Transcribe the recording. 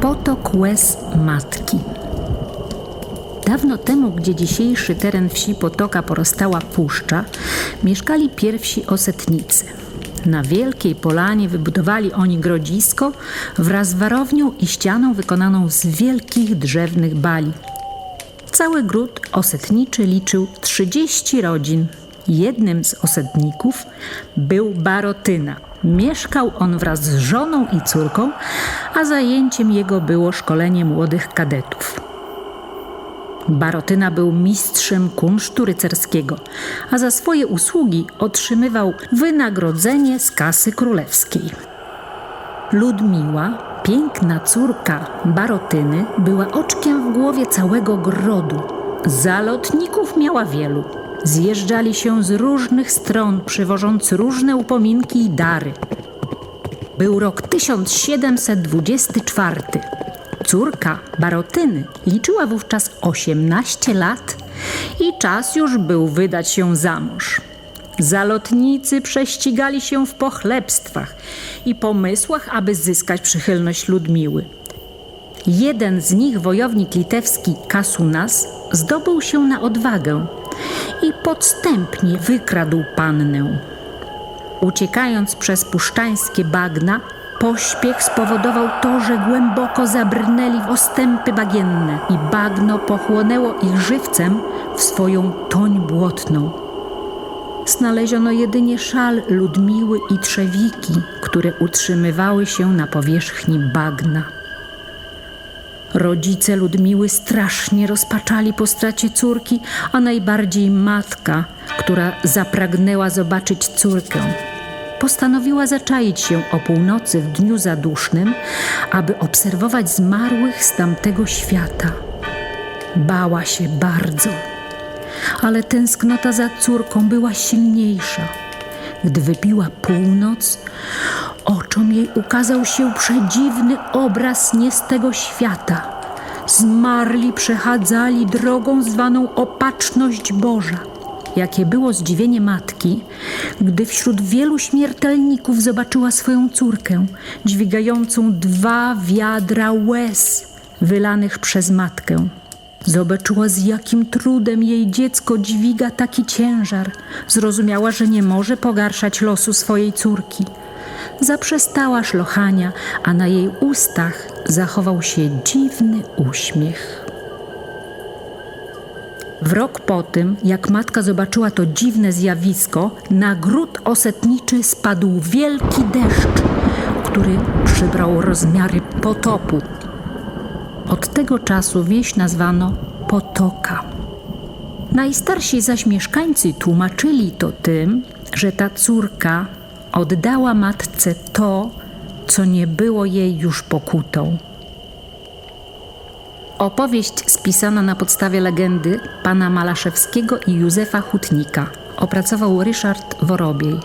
Potok łez matki. Dawno temu, gdzie dzisiejszy teren wsi Potoka porastała puszcza, mieszkali pierwsi osetnicy. Na wielkiej polanie wybudowali oni grodzisko wraz z warownią i ścianą wykonaną z wielkich drzewnych bali. Cały gród osetniczy liczył 30 rodzin. Jednym z osetników był Barotyna. Mieszkał on wraz z żoną i córką, a zajęciem jego było szkolenie młodych kadetów. Barotyna był mistrzem kunsztu rycerskiego, a za swoje usługi otrzymywał wynagrodzenie z kasy królewskiej. Ludmiła, piękna córka Barotyny, była oczkiem w głowie całego grodu. Zalotników miała wielu. Zjeżdżali się z różnych stron, przywożąc różne upominki i dary. Był rok 1724. Córka Barotyny liczyła wówczas 18 lat i czas już był wydać się za mąż. Zalotnicy prześcigali się w pochlebstwach i pomysłach, aby zyskać przychylność Ludmiły. Jeden z nich, wojownik litewski Kasunas, zdobył się na odwagę i podstępnie wykradł pannę. Uciekając przez puszczańskie bagna, Pośpiech spowodował to, że głęboko zabrnęli w ostępy bagienne i bagno pochłonęło ich żywcem w swoją toń błotną. Znaleziono jedynie szal Ludmiły i trzewiki, które utrzymywały się na powierzchni bagna. Rodzice Ludmiły strasznie rozpaczali po stracie córki, a najbardziej matka, która zapragnęła zobaczyć córkę postanowiła zaczaić się o północy w dniu zadusznym, aby obserwować zmarłych z tamtego świata. Bała się bardzo, ale tęsknota za córką była silniejsza. Gdy wybiła północ, oczom jej ukazał się przedziwny obraz nie z tego świata. Zmarli przechadzali drogą zwaną opatrzność Boża. Jakie było zdziwienie matki, gdy wśród wielu śmiertelników zobaczyła swoją córkę, dźwigającą dwa wiadra łez wylanych przez matkę. Zobaczyła, z jakim trudem jej dziecko dźwiga taki ciężar. Zrozumiała, że nie może pogarszać losu swojej córki. Zaprzestała szlochania, a na jej ustach zachował się dziwny uśmiech. W rok po tym, jak matka zobaczyła to dziwne zjawisko, na gród osetniczy spadł wielki deszcz, który przybrał rozmiary potopu. Od tego czasu wieś nazwano Potoka. Najstarsi zaś mieszkańcy tłumaczyli to tym, że ta córka oddała matce to, co nie było jej już pokutą. Opowieść spisana na podstawie legendy pana Malaszewskiego i Józefa Hutnika. Opracował Ryszard Worobiej.